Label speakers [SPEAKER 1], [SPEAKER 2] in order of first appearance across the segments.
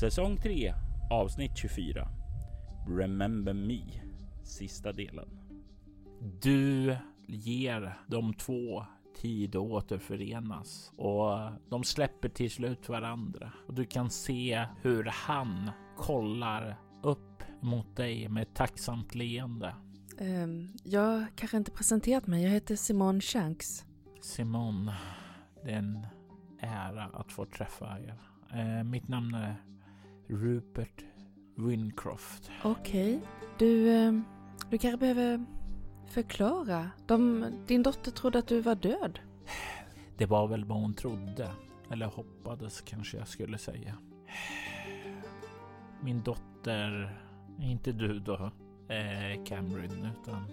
[SPEAKER 1] Säsong 3 avsnitt 24. Remember Me. Sista delen. Du ger de två tid att återförenas och de släpper till slut varandra och du kan se hur han kollar upp mot dig med ett tacksamt leende.
[SPEAKER 2] Um, jag kanske inte presenterat mig. Jag heter Simone Shanks.
[SPEAKER 1] Simone, det är en ära att få träffa er. Uh, mitt namn är Rupert Wincroft.
[SPEAKER 2] Okej. Okay. Du, eh, du kanske behöver förklara. De, din dotter trodde att du var död.
[SPEAKER 1] Det var väl vad hon trodde. Eller hoppades kanske jag skulle säga. Min dotter, inte du då, eh, Cameron, utan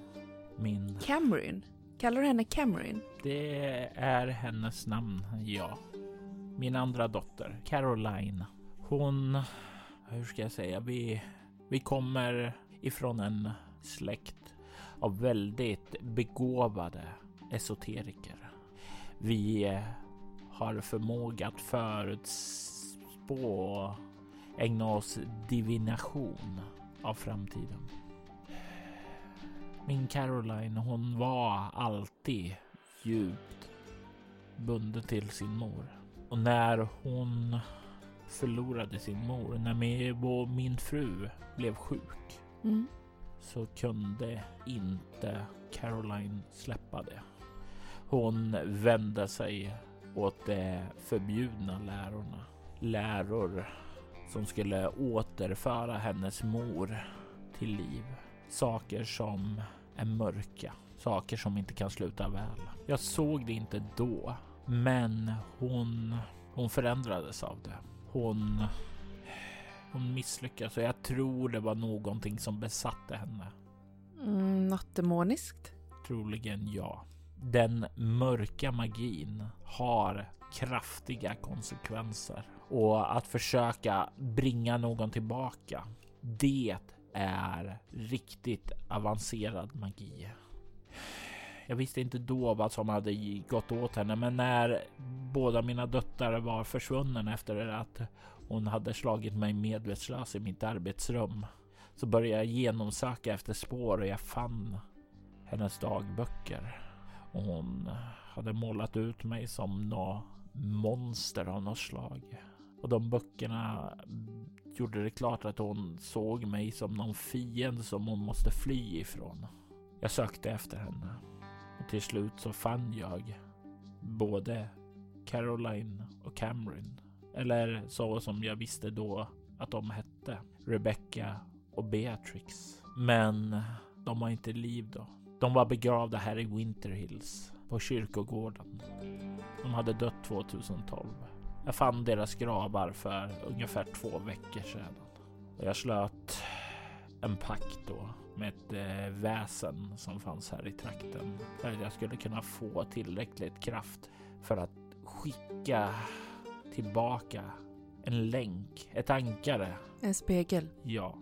[SPEAKER 1] min...
[SPEAKER 2] Cameron? Kallar du henne Cameron?
[SPEAKER 1] Det är hennes namn, ja. Min andra dotter, Caroline. Hon, hur ska jag säga, vi, vi kommer ifrån en släkt av väldigt begåvade esoteriker. Vi har förmåga att förutspå och ägna oss divination av framtiden. Min Caroline, hon var alltid djupt bunden till sin mor. Och när hon förlorade sin mor, när min fru blev sjuk, mm. så kunde inte Caroline släppa det. Hon vände sig åt de förbjudna lärorna. Läror som skulle återföra hennes mor till liv. Saker som är mörka, saker som inte kan sluta väl. Jag såg det inte då, men hon, hon förändrades av det. Hon, hon misslyckas och jag tror det var någonting som besatte henne.
[SPEAKER 2] Mm, något demoniskt?
[SPEAKER 1] Troligen ja. Den mörka magin har kraftiga konsekvenser och att försöka bringa någon tillbaka. Det är riktigt avancerad magi. Jag visste inte då vad som hade gått åt henne, men när båda mina döttrar var försvunnen efter att hon hade slagit mig medvetslös i mitt arbetsrum så började jag genomsöka efter spår och jag fann hennes dagböcker. Och hon hade målat ut mig som något monster av något slag. Och de böckerna gjorde det klart att hon såg mig som någon fiende som hon måste fly ifrån. Jag sökte efter henne och till slut så fann jag både Caroline och Cameron. Eller så som jag visste då att de hette. Rebecca och Beatrix. Men de var inte i liv då. De var begravda här i Winter Hills på kyrkogården. De hade dött 2012. Jag fann deras gravar för ungefär två veckor sedan. Och jag slöt en pakt då med ett eh, väsen som fanns här i trakten. För att jag skulle kunna få tillräckligt kraft för att skicka tillbaka en länk, ett ankare.
[SPEAKER 2] En spegel?
[SPEAKER 1] Ja.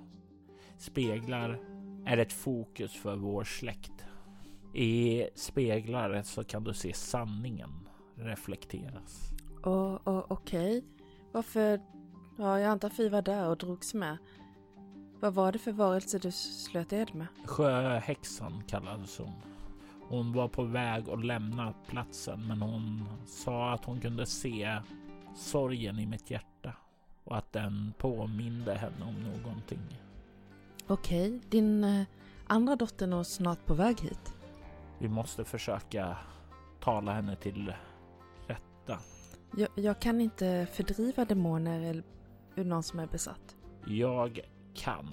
[SPEAKER 1] Speglar är ett fokus för vår släkt. I speglar så kan du se sanningen reflekteras.
[SPEAKER 2] Oh, oh, Okej. Okay. Varför? Ja, jag antar att vi var där och drogs med. Vad var det för varelse du slöt ed med?
[SPEAKER 1] Sjöhäxan kallades hon. Hon var på väg att lämna platsen, men hon sa att hon kunde se sorgen i mitt hjärta och att den påminde henne om någonting.
[SPEAKER 2] Okej, din eh, andra dotter är snart på väg hit.
[SPEAKER 1] Vi måste försöka tala henne till rätta.
[SPEAKER 2] Jag, jag kan inte fördriva demoner eller ur någon som är besatt.
[SPEAKER 1] Jag kan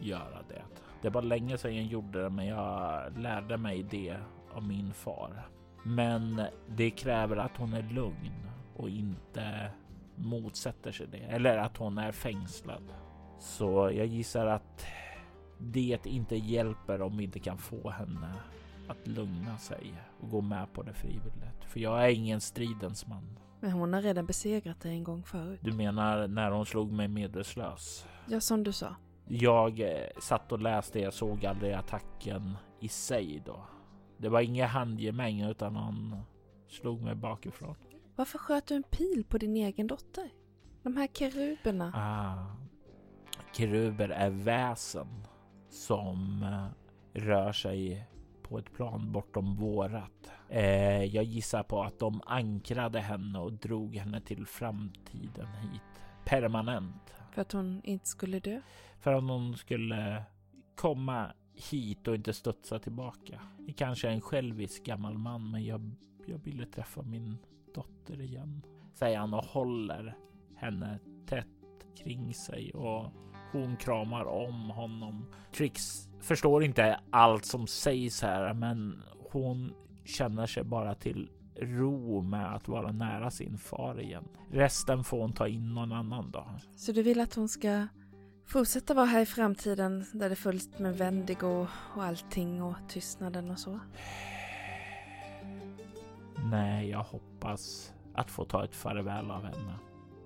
[SPEAKER 1] göra det. Det var länge sedan jag gjorde det, men jag lärde mig det av min far. Men det kräver att hon är lugn och inte motsätter sig det eller att hon är fängslad. Så jag gissar att det inte hjälper om vi inte kan få henne att lugna sig och gå med på det frivilligt. För jag är ingen stridens man.
[SPEAKER 2] Men hon har redan besegrat dig en gång förut.
[SPEAKER 1] Du menar när hon slog mig medvetslös?
[SPEAKER 2] Ja, som du sa.
[SPEAKER 1] Jag eh, satt och läste, jag såg aldrig attacken i sig då. Det var inga handgemäng utan han slog mig bakifrån.
[SPEAKER 2] Varför sköt du en pil på din egen dotter? De här keruberna.
[SPEAKER 1] Ah, keruber är väsen som eh, rör sig på ett plan bortom vårat. Eh, jag gissar på att de ankrade henne och drog henne till framtiden hit permanent.
[SPEAKER 2] För att hon inte skulle dö?
[SPEAKER 1] För att hon skulle komma hit och inte studsa tillbaka. Jag kanske är en självisk gammal man, men jag, jag ville träffa min dotter igen, säger han och håller henne tätt kring sig och hon kramar om honom. Trix förstår inte allt som sägs här, men hon känner sig bara till ro med att vara nära sin far igen. Resten får hon ta in någon annan dag.
[SPEAKER 2] Så du vill att hon ska fortsätta vara här i framtiden där det är fullt med Vendigo och allting och tystnaden och så?
[SPEAKER 1] Nej, jag hoppas att få ta ett farväl av henne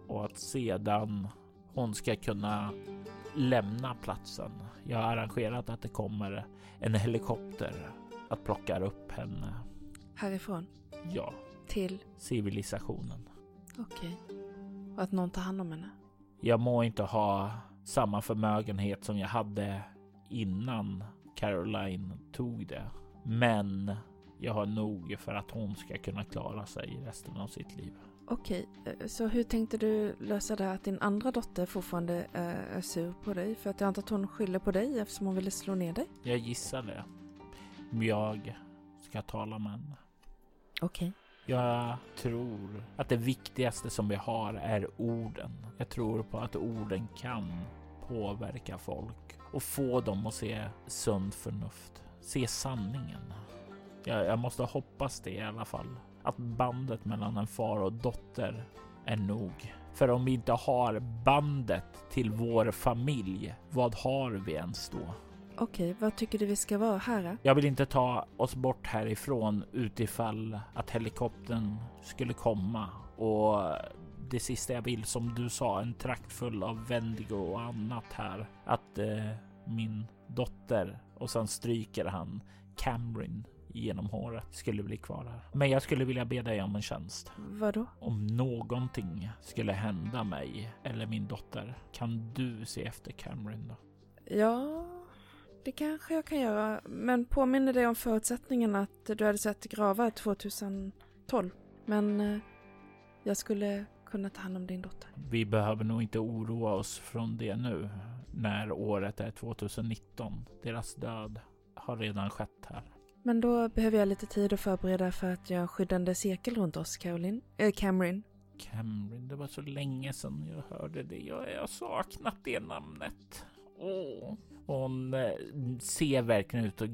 [SPEAKER 1] och att sedan hon ska kunna lämna platsen. Jag har arrangerat att det kommer en helikopter att plocka upp henne.
[SPEAKER 2] Härifrån?
[SPEAKER 1] Ja.
[SPEAKER 2] Till?
[SPEAKER 1] Civilisationen.
[SPEAKER 2] Okej. Och att någon tar hand om henne?
[SPEAKER 1] Jag må inte ha samma förmögenhet som jag hade innan Caroline tog det. Men jag har nog för att hon ska kunna klara sig resten av sitt liv.
[SPEAKER 2] Okej, eh, så hur tänkte du lösa det att din andra dotter fortfarande är sur på dig? För att jag antar att hon skyller på dig eftersom hon ville slå ner dig?
[SPEAKER 1] Jag gissar det. Jag ska tala med henne.
[SPEAKER 2] Okej.
[SPEAKER 1] Jag tror att det viktigaste som vi har är orden. Jag tror på att orden kan påverka folk och få dem att se sunt förnuft, se sanningen. Jag, jag måste hoppas det i alla fall. Att bandet mellan en far och dotter är nog. För om vi inte har bandet till vår familj, vad har vi ens då?
[SPEAKER 2] Okej, vad tycker du vi ska vara här?
[SPEAKER 1] Jag vill inte ta oss bort härifrån utifall att helikoptern skulle komma och det sista jag vill, som du sa, en trakt full av Vendigo och annat här. Att eh, min dotter och sen stryker han Cameron genom håret skulle bli kvar här. Men jag skulle vilja be dig om en tjänst.
[SPEAKER 2] Vadå?
[SPEAKER 1] Om någonting skulle hända mig eller min dotter, kan du se efter Cameron då?
[SPEAKER 2] Ja, det kanske jag kan göra. Men påminner dig om förutsättningen att du hade sett gravar 2012. Men eh, jag skulle kunna ta hand om din dotter.
[SPEAKER 1] Vi behöver nog inte oroa oss från det nu när året är 2019. Deras död har redan skett här.
[SPEAKER 2] Men då behöver jag lite tid att förbereda för att göra en skyddande cirkel runt oss, Caroline. Äh, Cameron.
[SPEAKER 1] Cameron, det var så länge sedan jag hörde det. Jag har saknat det namnet. Hon eh, ser verkligen ut att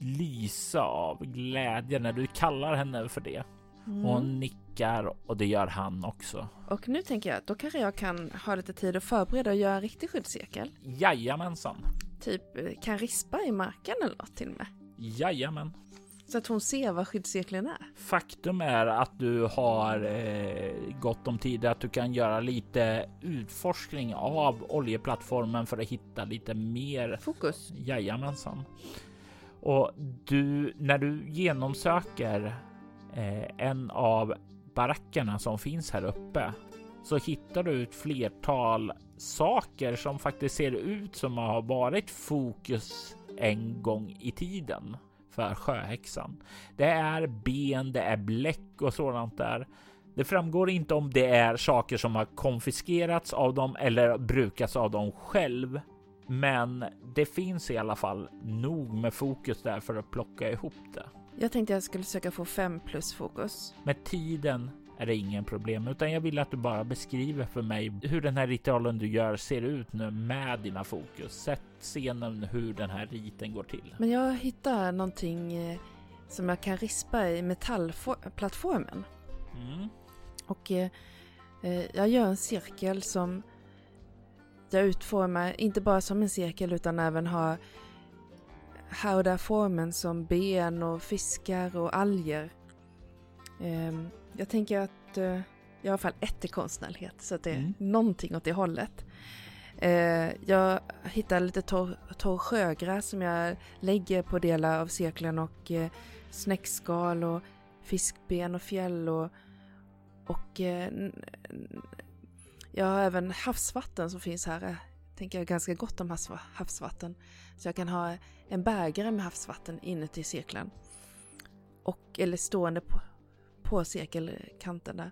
[SPEAKER 1] lysa av glädje när du kallar henne för det. Mm. Hon nickar och det gör han också.
[SPEAKER 2] Och nu tänker jag att då kanske jag kan ha lite tid att förbereda och göra en riktig skyddscirkel.
[SPEAKER 1] Jajamensan.
[SPEAKER 2] Typ eh, kan rispa i marken eller något till och med.
[SPEAKER 1] Jajamän.
[SPEAKER 2] Så att hon ser vad skyddscirkeln är.
[SPEAKER 1] Faktum är att du har eh, gott om tid att du kan göra lite utforskning av oljeplattformen för att hitta lite mer
[SPEAKER 2] fokus.
[SPEAKER 1] Jajamensan. Och du, när du genomsöker eh, en av barackerna som finns här uppe så hittar du ett flertal saker som faktiskt ser ut som har varit fokus en gång i tiden för sjöhäxan. Det är ben, det är bläck och sådant där. Det framgår inte om det är saker som har konfiskerats av dem eller brukats av dem själv. Men det finns i alla fall nog med fokus där för att plocka ihop det.
[SPEAKER 2] Jag tänkte jag skulle försöka få fem plus fokus.
[SPEAKER 1] Med tiden är det ingen problem, utan jag vill att du bara beskriver för mig hur den här ritualen du gör ser ut nu med dina fokus. Sätt scenen hur den här riten går till.
[SPEAKER 2] Men jag hittar någonting eh, som jag kan rispa i metallplattformen.
[SPEAKER 1] Mm.
[SPEAKER 2] Och eh, eh, jag gör en cirkel som jag utformar, inte bara som en cirkel utan även har här och där formen som ben och fiskar och alger. Eh, jag tänker att eh, jag har i alla fall ett i konstnärlighet så att det är
[SPEAKER 1] Mm.
[SPEAKER 2] någonting åt det hållet. Eh, jag hittar lite torr, torr sjögräs som jag lägger på delar av cirkeln och eh, snäckskal och fiskben och fjäll och, och eh, jag har även havsvatten som finns här. Jag tänker jag ganska gott om havsva- havsvatten. Så jag kan ha en bägare med havsvatten inuti cirkeln. Och, eller stående på, på cirkelkanten där.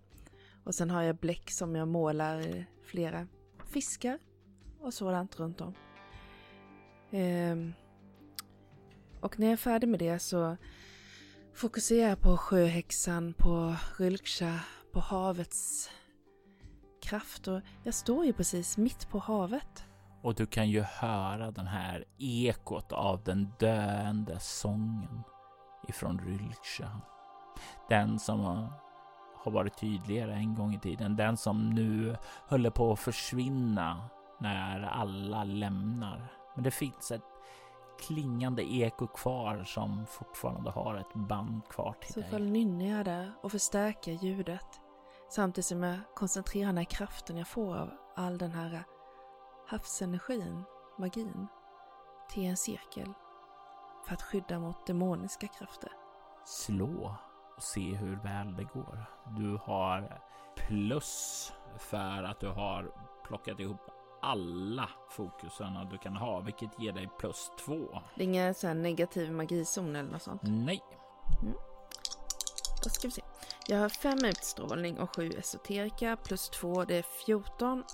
[SPEAKER 2] Och sen har jag bläck som jag målar flera fiskar och sådant runt om. Ehm, och när jag är färdig med det så fokuserar jag på sjöhäxan, på Rylksha, på havets kraft. Och jag står ju precis mitt på havet.
[SPEAKER 1] Och du kan ju höra den här ekot av den döende sången ifrån Rylksha. Den som har varit tydligare en gång i tiden. Den som nu håller på att försvinna när alla lämnar. Men det finns ett klingande eko kvar som fortfarande har ett band kvar till
[SPEAKER 2] Så
[SPEAKER 1] dig.
[SPEAKER 2] fall nynnar jag där och förstärker ljudet. Samtidigt som jag koncentrerar den här kraften jag får av all den här havsenergin, magin, till en cirkel. För att skydda mot demoniska krafter.
[SPEAKER 1] slå och se hur väl det går. Du har plus för att du har plockat ihop alla fokusen du kan ha, vilket ger dig plus två.
[SPEAKER 2] Det är ingen sån här negativ magizon eller något sånt.
[SPEAKER 1] Nej,
[SPEAKER 2] Då ska vi se. Jag har fem utstrålning och sju esoterika plus två, det är 14.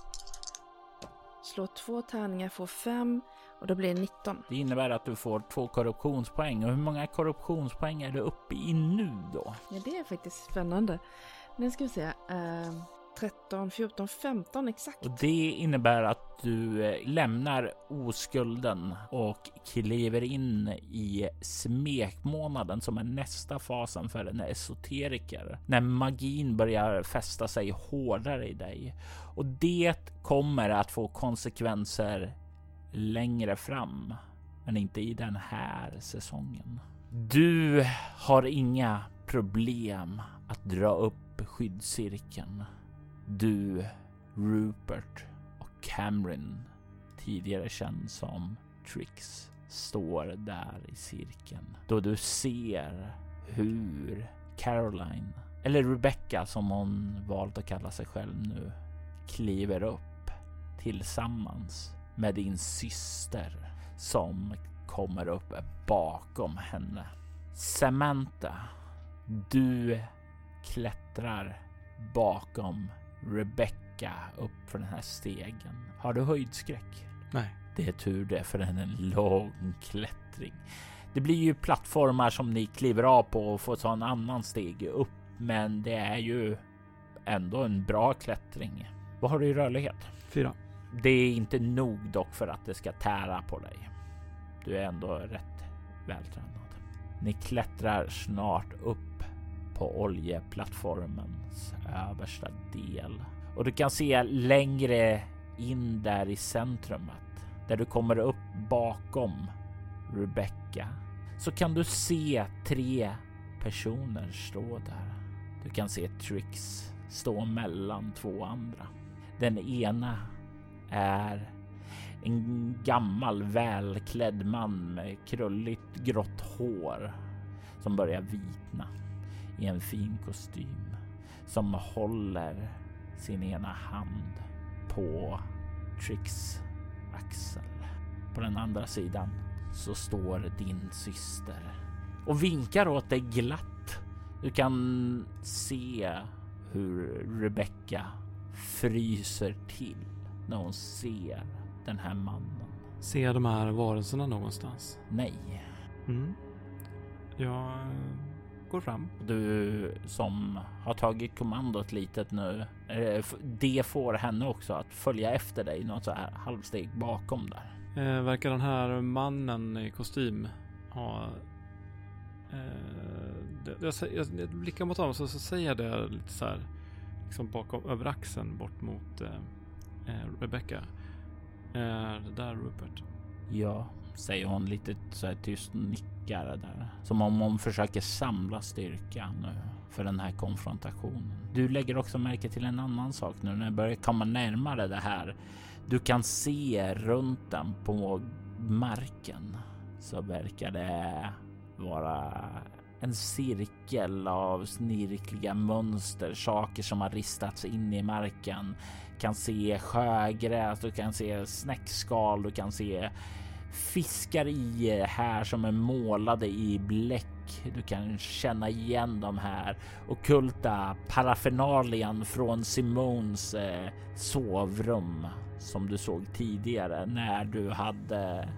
[SPEAKER 2] Slå två tärningar, får fem och då blir det 19.
[SPEAKER 1] det innebär att du får två korruptionspoäng. Och hur många korruptionspoäng är du uppe i nu då?
[SPEAKER 2] Ja, det är faktiskt spännande. Nu ska vi se. Eh, 13, 14, 15 exakt.
[SPEAKER 1] Och det innebär att du eh, lämnar oskulden och kliver in i smekmånaden som är nästa fasen för en esoteriker. När magin börjar fästa sig hårdare i dig. Och det kommer att få konsekvenser längre fram, men inte i den här säsongen. Du har inga problem att dra upp skyddscirkeln. Du, Rupert och Cameron, tidigare känd som Trix, står där i cirkeln då du ser hur Caroline, eller Rebecca som hon valt att kalla sig själv nu, kliver upp tillsammans med din syster som kommer upp bakom henne. Samantha, du klättrar bakom Rebecca upp för den här stegen. Har du höjdskräck?
[SPEAKER 3] Nej.
[SPEAKER 1] Det är tur det för den är en lång klättring. Det blir ju plattformar som ni kliver av på och får ta en annan steg upp. Men det är ju ändå en bra klättring. Vad har du i rörlighet?
[SPEAKER 3] Fyra.
[SPEAKER 1] Det är inte nog dock för att det ska tära på dig. Du är ändå rätt vältränad. Ni klättrar snart upp på oljeplattformens översta del och du kan se längre in där i centrumet där du kommer upp bakom Rebecca så kan du se tre personer stå där. Du kan se Trix stå mellan två andra. Den ena är en gammal välklädd man med krulligt grått hår som börjar vitna i en fin kostym som håller sin ena hand på Trix axel. På den andra sidan så står din syster och vinkar åt dig glatt. Du kan se hur Rebecca fryser till när hon ser den här mannen.
[SPEAKER 3] Ser de här varelserna någonstans?
[SPEAKER 1] Nej,
[SPEAKER 3] Mm. Jag eh, går fram.
[SPEAKER 1] du som har tagit kommandot litet nu. eh, Det får henne också att följa efter dig något så här halvsteg bakom där.
[SPEAKER 3] Eh, verkar den här mannen i kostym ha... Eh, jag, jag, jag blickar mot honom så, så säger jag det lite så här. Liksom bakom, över axeln bort mot eh, eh, Rebecca. Är det där Rupert?
[SPEAKER 1] Ja, säger hon lite så här tyst nickar där. Som om hon försöker samla styrka nu för den här konfrontationen. Du lägger också märke till en annan sak nu när jag börjar komma närmare det här. Du kan se runt den på marken så verkar det vara en cirkel av snirkliga mönster, saker som har ristats in i marken. Kan se sjögräs, du kan se snäckskal, du kan se fiskar i här som är målade i bläck. Du kan känna igen de här okulta paraffernalian från Simons eh, sovrum som du såg tidigare när du hade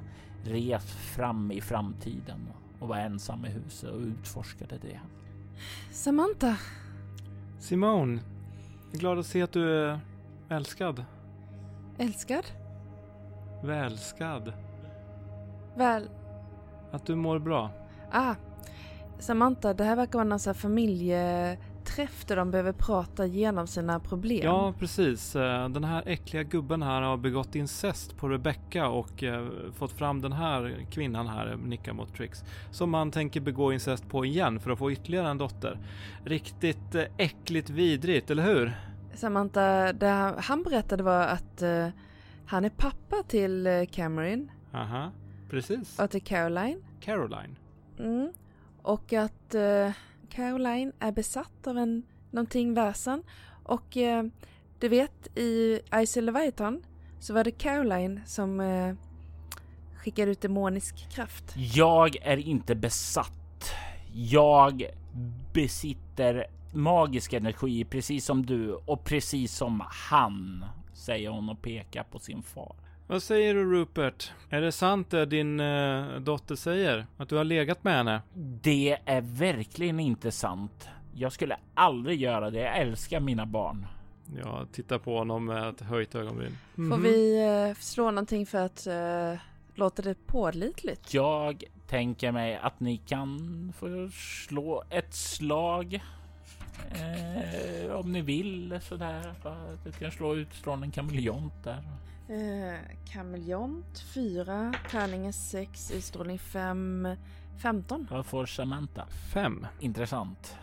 [SPEAKER 1] rest fram i framtiden och var ensam i huset och utforskade det.
[SPEAKER 2] Samantha,
[SPEAKER 3] Simone! Glad att se att du är älskad.
[SPEAKER 2] älskad?
[SPEAKER 3] Välskad.
[SPEAKER 2] Väl,
[SPEAKER 3] Att du mår bra.
[SPEAKER 2] ah. Samantha, det här verkar vara någon sån här familjeträff där de behöver prata igenom sina problem.
[SPEAKER 3] Ja, precis. Eh, Den här äckliga gubben här har begått incest på Rebecca och eh, fått fram den här kvinnan här, nickar mot Trix, som man tänker begå incest på igen för att få ytterligare en dotter. Riktigt eh, äckligt vidrigt, eller hur?
[SPEAKER 2] Samantha, det han berättade var att eh, han är pappa till eh, Cameron
[SPEAKER 3] Aha, precis.
[SPEAKER 2] och till Caroline.
[SPEAKER 3] Caroline.
[SPEAKER 2] Mm. Och att eh, Caroline är besatt av en, någonting väsen. Och eh, du vet, i Ice Leviathan så var det Caroline som eh, skickade ut demonisk kraft.
[SPEAKER 1] Jag är inte besatt. Jag besitter magisk energi precis som du och precis som han, säger hon och pekar på sin far.
[SPEAKER 3] Vad säger du Rupert? Är det sant det din eh, dotter säger? Att du har legat med henne?
[SPEAKER 1] Det är verkligen inte sant. Jag skulle aldrig göra det. Jag älskar mina barn.
[SPEAKER 3] Jag tittar på honom med ett höjt ögonbryn.
[SPEAKER 2] Får
[SPEAKER 3] Mhm.
[SPEAKER 2] vi eh, slå någonting för att eh, låta det pålitligt?
[SPEAKER 1] Jag tänker mig att ni kan få slå ett slag. Eh, om ni vill sådär. Du kan slå utstrålning en kameleont där.
[SPEAKER 2] Eh, kameleont 4, tärningen 6, utstrålning 5, 15.
[SPEAKER 1] Vad får Samantha?
[SPEAKER 3] Fem.
[SPEAKER 1] Intressant.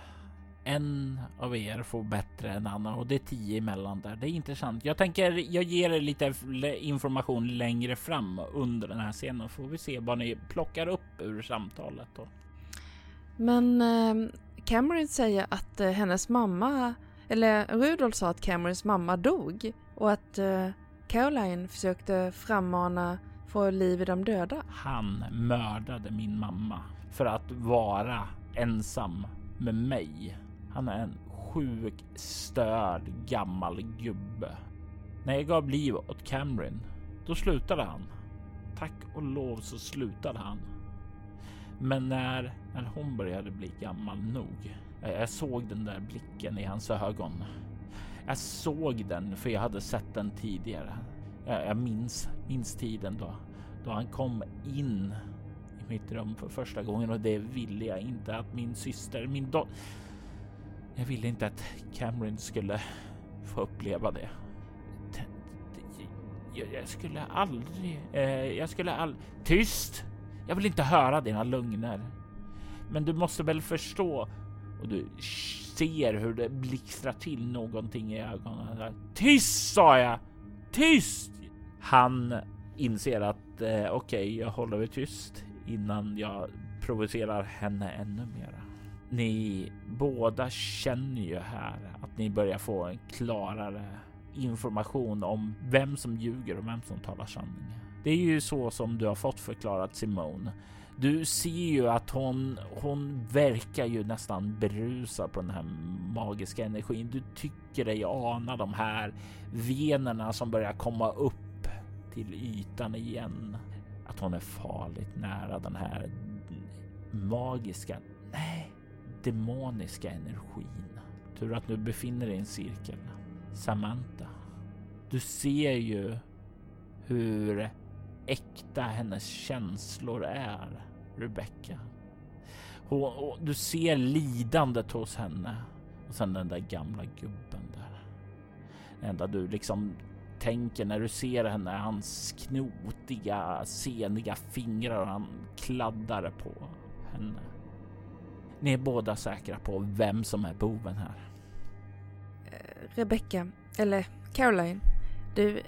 [SPEAKER 1] En av er får bättre än annan och det är tio emellan där. Det är intressant. Jag tänker jag ger er lite information längre fram under den här scenen. Får vi se vad ni plockar upp ur samtalet då.
[SPEAKER 2] Men eh, Cameron säger att eh, hennes mamma, eller Rudolf sa att Camerons mamma dog och att eh, Caroline försökte frammana få liv i de döda.
[SPEAKER 1] Han mördade min mamma för att vara ensam med mig. Han är en sjuk, störd, gammal gubbe. När jag gav liv åt Cameron, då slutade han. Tack och lov så slutade han. Men när, när hon började bli gammal nog, eh, jag, såg den där blicken i hans ögon. Jag såg den för jag hade sett den tidigare. Jag, jag minns, minns tiden då då han kom in i mitt rum för första gången och det ville jag inte att min syster, min dotter... Jag ville inte att Cameron skulle få uppleva det. Jag, jag skulle aldrig... Eh, jag skulle aldrig... Tyst! Jag vill inte höra dina lögner. Men du måste väl förstå och du ser hur det blixtrar till någonting i ögonen. Tyst sa jag! Tyst! Han inser att eh, okej, jag håller mig tyst innan jag provocerar henne ännu mera. Ni båda känner ju här att ni börjar få en klarare information om vem som ljuger och vem som talar sanning. Det är ju så som du har fått förklarat Simone. Du ser ju att hon, hon verkar ju nästan berusad på den här magiska energin. Du tycker dig ana de här venerna som börjar komma upp till ytan igen. Att hon är farligt nära den här magiska, nej, demoniska energin. Tur att du befinner dig i en cirkel. Samantha, du ser ju hur äkta hennes känslor är, Rebecca. Hon, du ser lidandet hos henne och sen den där gamla gubben där. Det enda du liksom tänker när du ser henne är hans knotiga, seniga fingrar och han kladdar på henne. Ni är båda säkra på vem som är boven här.
[SPEAKER 2] Eh, Rebecca, eller Caroline, du,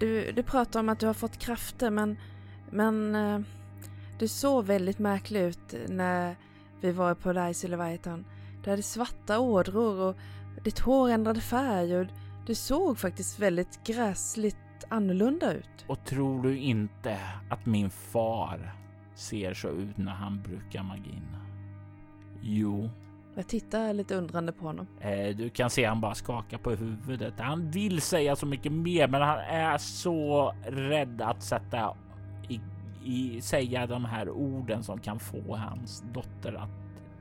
[SPEAKER 2] du, du pratar om att du har fått krafter men, men eh, du såg väldigt märklig ut när vi var på Dice Leviathan. Du hade svarta ådror och ditt hår ändrade färg och du såg faktiskt väldigt gräsligt annorlunda ut.
[SPEAKER 1] Och tror du inte att min far ser så ut när han brukar magin? Jo,
[SPEAKER 2] jag tittar lite undrande på honom.
[SPEAKER 1] Eh, du kan se han bara skaka på huvudet. Han vill säga så mycket mer, men han är så rädd att sätta i, i säga de här orden som kan få hans dotter att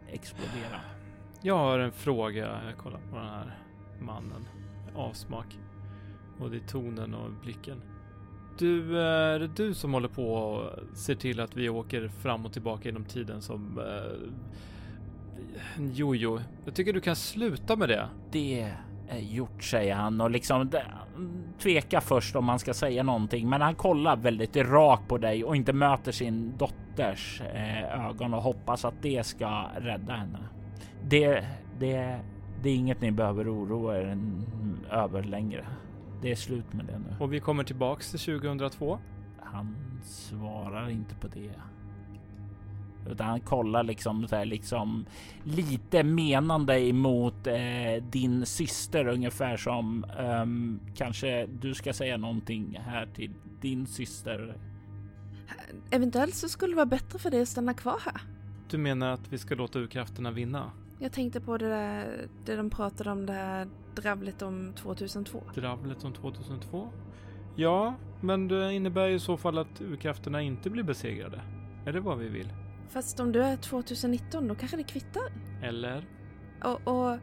[SPEAKER 1] explodera.
[SPEAKER 3] Jag har en fråga. Jag kollar på den här mannen. Avsmak. Både i tonen och blicken. Du, är det du som håller på och ser till att vi åker fram och tillbaka inom tiden som eh, Jojo, jag tycker du kan sluta med det.
[SPEAKER 1] Det är gjort, säger han och liksom tvekar först om man ska säga någonting. Men han kollar väldigt rakt på dig och inte möter sin dotters eh, ögon och hoppas att det ska rädda henne. Det, det, det är inget ni behöver oroa er över längre. Det är slut med det nu.
[SPEAKER 3] Och vi kommer tillbaks till 2002?
[SPEAKER 1] Han svarar inte på det. Utan han kollar liksom, så här, liksom lite menande emot eh, din syster ungefär som um, kanske du ska säga någonting här till din syster.
[SPEAKER 2] Eventuellt så skulle det vara bättre för dig att stanna kvar här.
[SPEAKER 3] Du menar att vi ska låta urkrafterna vinna?
[SPEAKER 2] Jag tänkte på det där, det de pratade om det här dravlet om 2002.
[SPEAKER 3] Dravlet om 2002? Ja, men det innebär ju i så fall att urkrafterna inte blir besegrade. Är det vad vi vill?
[SPEAKER 2] Fast om du är 2019 då kanske det kvittar?
[SPEAKER 3] Eller?
[SPEAKER 2] Och, och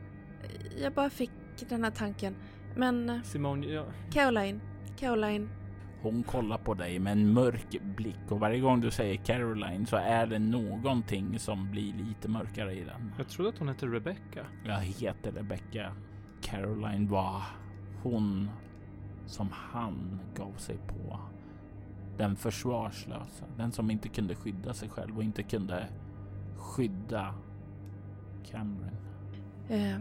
[SPEAKER 2] jag bara fick den här tanken. Men... Eh,
[SPEAKER 3] Simone, ja.
[SPEAKER 2] Caroline. Caroline.
[SPEAKER 1] Hon kollar på dig med en mörk blick och varje gång du säger Caroline så är det någonting som blir lite mörkare i den.
[SPEAKER 3] Jag trodde att hon hette Rebecca.
[SPEAKER 1] Jag heter Rebecca. Caroline var hon som han gav sig på den försvarslösa, den som inte kunde skydda sig själv och inte kunde skydda Cameron.
[SPEAKER 2] Eh,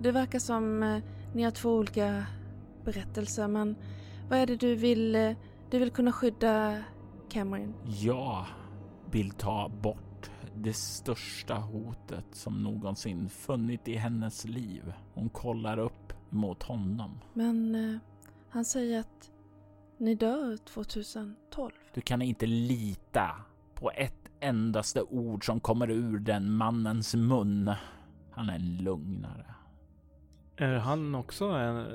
[SPEAKER 2] det verkar som eh, ni har två olika berättelser, men vad är det du vill? Eh, du vill kunna skydda Cameron?
[SPEAKER 1] Jag vill ta bort det största hotet som någonsin funnit i hennes liv. Hon kollar upp mot honom.
[SPEAKER 2] Men eh, han säger att ni dör 2012.
[SPEAKER 1] Du kan inte lita på ett endaste ord som kommer ur den mannens mun. Han är en lugnare.
[SPEAKER 3] Är han också en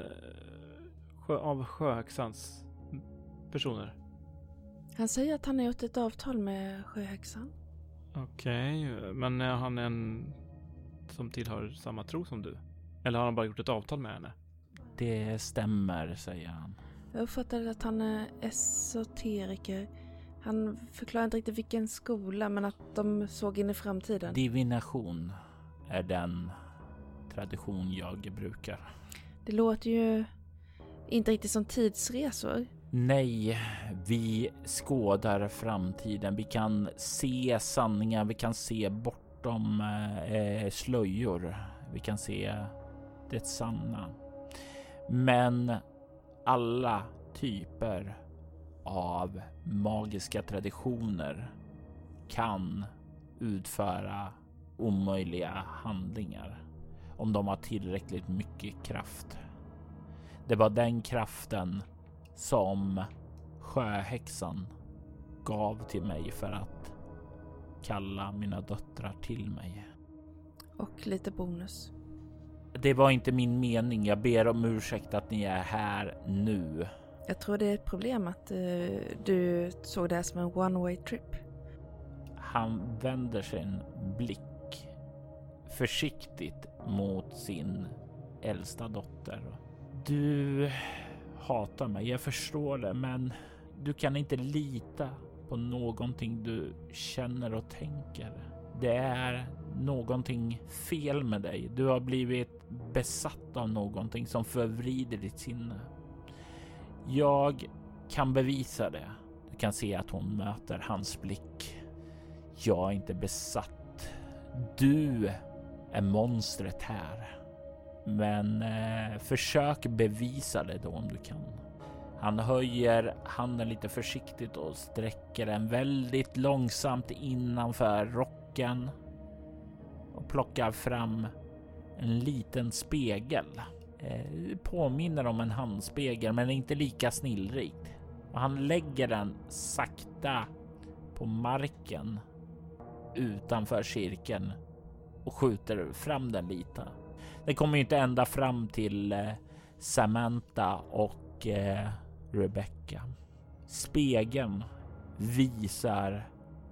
[SPEAKER 3] sjö, av Sjöhäxans personer?
[SPEAKER 2] Han säger att han har gjort ett avtal med Sjöhäxan.
[SPEAKER 3] Okej, okay, men är han en som tillhör samma tro som du? Eller har han bara gjort ett avtal med henne?
[SPEAKER 1] Det stämmer, säger han.
[SPEAKER 2] Jag uppfattade att han är esoteriker. Han förklarar inte riktigt vilken skola, men att de såg in i framtiden.
[SPEAKER 1] Divination är den tradition jag brukar.
[SPEAKER 2] Det låter ju inte riktigt som tidsresor.
[SPEAKER 1] Nej, vi skådar framtiden. Vi kan se sanningar. Vi kan se bortom eh, slöjor. Vi kan se det sanna. Men alla typer av magiska traditioner kan utföra omöjliga handlingar om de har tillräckligt mycket kraft. Det var den kraften som sjöhäxan gav till mig för att kalla mina döttrar till mig.
[SPEAKER 2] Och lite bonus.
[SPEAKER 1] Det var inte min mening. Jag ber om ursäkt att ni är här nu.
[SPEAKER 2] Jag tror det är ett problem att uh, du såg det här som en one way trip.
[SPEAKER 1] Han vänder sin blick försiktigt mot sin äldsta dotter. Du hatar mig, jag förstår det, men du kan inte lita på någonting du känner och tänker. Det är någonting fel med dig. Du har blivit besatt av någonting som förvrider ditt sinne. Jag kan bevisa det. Du kan se att hon möter hans blick. Jag är inte besatt. Du är monstret här. Men eh, försök bevisa det då om du kan. Han höjer handen lite försiktigt och sträcker den väldigt långsamt innanför rocken och plockar fram en liten spegel. Eh, påminner om en handspegel, men inte lika snillrikt. Och han lägger den sakta på marken utanför cirkeln och skjuter fram den lite. Den kommer inte ända fram till eh, Samantha och eh, Rebecca. Spegeln visar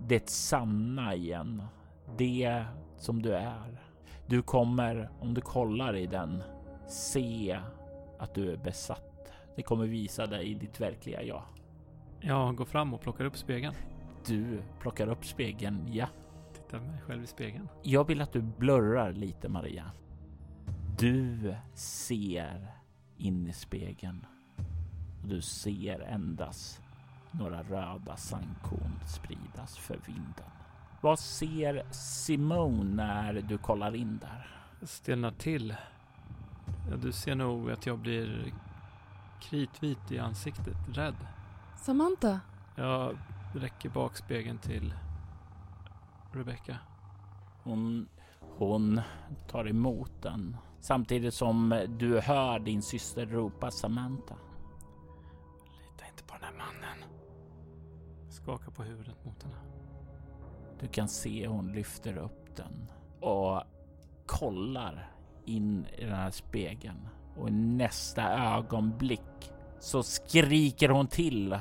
[SPEAKER 1] det sanna igen. Det som du är. Du kommer, om du kollar i den, se att du är besatt. Det kommer visa dig ditt verkliga jag.
[SPEAKER 3] Jag går fram och plockar upp spegeln.
[SPEAKER 1] Du plockar upp spegeln, ja.
[SPEAKER 3] Tittar mig själv i spegeln.
[SPEAKER 1] Jag vill att du blurrar lite Maria. Du ser in i spegeln du ser endast några röda sandkorn spridas för vinden. Vad ser Simone när du kollar in där?
[SPEAKER 3] Stelnar till. Ja, du ser nog att jag blir kritvit i ansiktet, rädd.
[SPEAKER 2] Samantha?
[SPEAKER 3] Jag räcker bak spegeln till Rebecca.
[SPEAKER 1] Hon, hon tar emot den samtidigt som du hör din syster ropa Samantha.
[SPEAKER 3] Lita inte på den här mannen. Skakar på huvudet mot henne.
[SPEAKER 1] Du kan se hon lyfter upp den och kollar in i den här spegeln. Och i nästa ögonblick så skriker hon till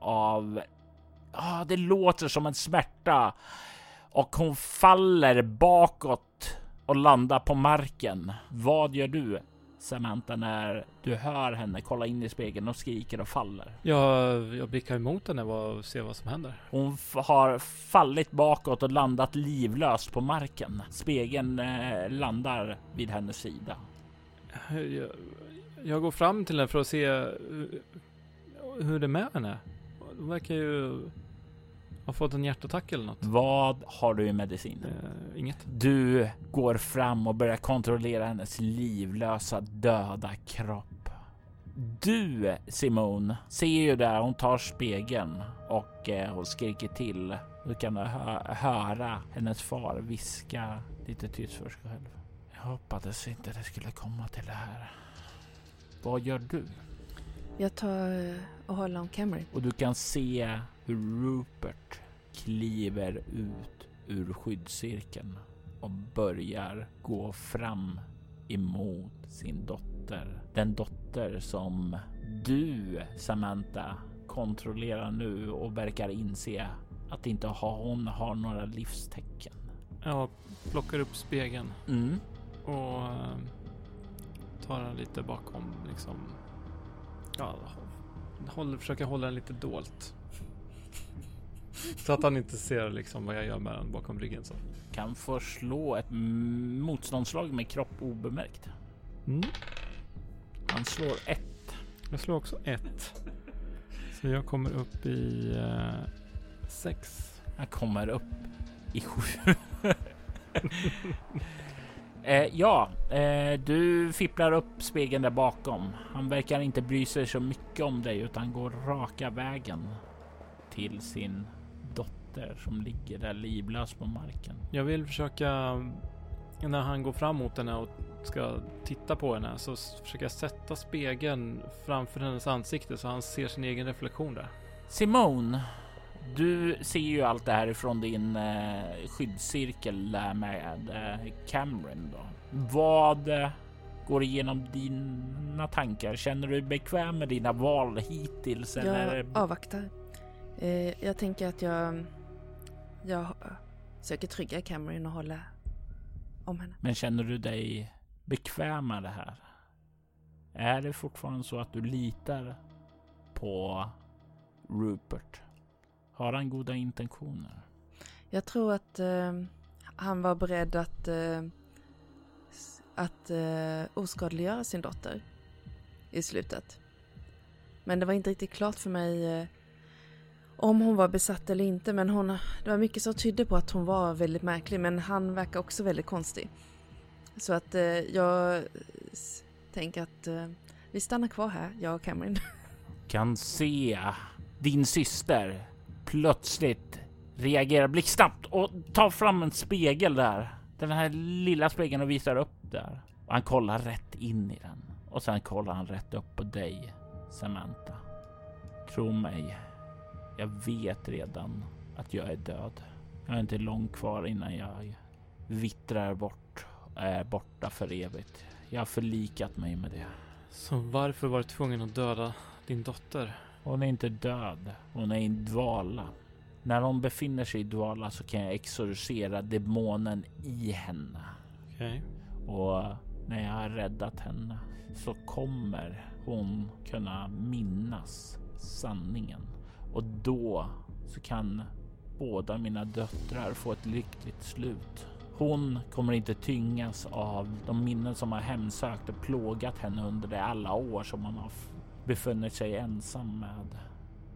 [SPEAKER 1] av... Ah, det låter som en smärta. Och hon faller bakåt och landar på marken. Vad gör du? Samantha när du hör henne kolla in i spegeln och skriker och faller?
[SPEAKER 3] Jag, jag blickar emot henne och ser vad som händer.
[SPEAKER 1] Hon har fallit bakåt och landat livlöst på marken. Spegeln eh, landar vid hennes sida.
[SPEAKER 3] Jag, jag, går fram till henne för att se hur, hur det är med henne. Hon verkar ju ha fått en hjärtattack eller något.
[SPEAKER 1] Vad har du i medicin?
[SPEAKER 3] Uh, inget.
[SPEAKER 1] Du går fram och börjar kontrollera hennes livlösa döda kropp. Du Simone ser ju där hon tar spegeln och eh, hon skriker till. Du kan hö höra hennes far viska lite tyst för sig själv. Jag hoppades inte det skulle komma till det här. Vad gör du?
[SPEAKER 2] Jag tar eh, och håller om Camry.
[SPEAKER 1] Och du kan se hur Rupert kliver ut ur skyddscirkeln och börjar gå fram emot sin dotter. Den dotter som du, Samantha, kontrollerar nu och verkar inse att inte hon har några livstecken.
[SPEAKER 3] Jag plockar upp spegeln
[SPEAKER 1] mm.
[SPEAKER 3] och eh, tar den lite bakom liksom. Ja, håller, försöker hålla den lite dolt. Så att han inte ser liksom vad jag gör med den bakom ryggen så.
[SPEAKER 1] Kan få slå ett motståndslag med kropp obemärkt.
[SPEAKER 3] Mm.
[SPEAKER 1] Han slår ett.
[SPEAKER 3] Jag slår också ett. Så jag kommer upp i uh, sex.
[SPEAKER 1] Jag kommer upp i sju. eh, ja, eh, du fipplar upp spegeln där bakom. Han verkar inte bry sig så mycket om dig utan går raka vägen till sin dotter som ligger där livlös på marken.
[SPEAKER 3] Jag vill försöka när han går fram mot henne och ska titta på henne så försöker jag sätta spegeln framför hennes ansikte så han ser sin egen reflektion där.
[SPEAKER 1] Simone, Du ser ju allt det här ifrån din eh, skyddscirkel där med eh, Cameron. Då. Vad eh, går igenom dina tankar? Känner du dig bekväm med dina val hittills?
[SPEAKER 2] Jag
[SPEAKER 1] eller?
[SPEAKER 2] avvaktar. Eh, jag tänker att jag, jag söker trygga Cameron och hålla om henne.
[SPEAKER 1] Men känner du dig bekväm med det här? Är det fortfarande så att du litar på Rupert? Har han goda intentioner?
[SPEAKER 2] Jag tror att eh, han var beredd att, eh, att eh, oskadliggöra sin dotter i slutet. Men det var inte riktigt klart för mig eh, om hon var besatt eller inte. Men hon, det var mycket som tydde på att hon var väldigt märklig. Men han verkar också väldigt konstig. Så att eh, jag tänker att eh, vi stannar kvar här, jag och Cameron.
[SPEAKER 1] Kan se din syster plötsligt reagerar blixtsnabbt och tar fram en spegel där. Den här lilla spegeln och visar upp där. Och han kollar rätt in i den. Och sen kollar han rätt upp på dig, Samantha. Tro mig, jag vet redan att jag är död. Jag har inte långt kvar innan jag vittrar bort och är borta för evigt. Jag har förlikat mig med det.
[SPEAKER 3] Så varför var du tvungen att döda din dotter?
[SPEAKER 1] Hon är inte död. Hon är i dvala. När hon befinner sig i dvala så kan jag exorcera demonen i henne.
[SPEAKER 3] Okej.
[SPEAKER 1] Och när jag har räddat henne så kommer hon kunna minnas sanningen. Och då så kan båda mina döttrar få ett lyckligt slut. Hon kommer inte tyngas av de minnen som har hemsökt och plågat henne under de alla år som hon har befunnit sig ensam med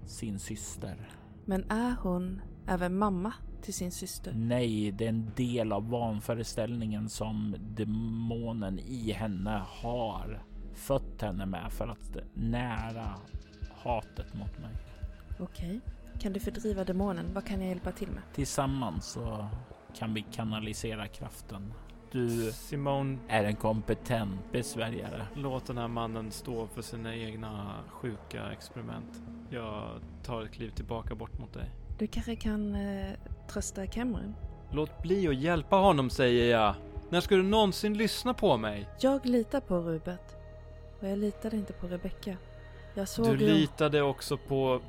[SPEAKER 1] sin syster.
[SPEAKER 2] Men är hon även mamma till sin syster?
[SPEAKER 1] Nej, det är en del av vanföreställningen som demonen i henne har fött henne med för att nära hatet mot mig.
[SPEAKER 2] Okej. Kan du fördriva demonen? Vad kan jag hjälpa till med?
[SPEAKER 1] Tillsammans så kan vi kanalisera kraften. Du
[SPEAKER 3] Simone,
[SPEAKER 1] är en kompetent besvärjare.
[SPEAKER 3] låt den här mannen stå för sina egna sjuka experiment. Jag tar ett kliv tillbaka bort mot dig.
[SPEAKER 2] Du kanske kan eh, trösta Cameron?
[SPEAKER 3] Låt bli att hjälpa honom säger jag. När ska du någonsin lyssna på mig?
[SPEAKER 2] Jag litar på Rubert. Och jag litade inte på Rebecca. Jag såg
[SPEAKER 3] Du litade också på